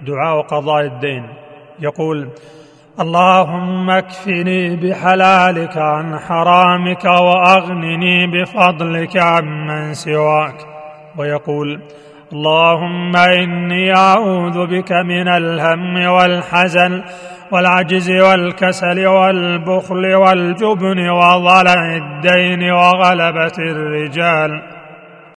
دعاء قضاء الدين. يقول اللهم اكفني بحلالك عن حرامك وأغنني بفضلك عمن سواك. ويقول اللهم إني أعوذ بك من الهم والحزن والعجز والكسل والبخل والجبن وضلع الدين وغلبة الرجال.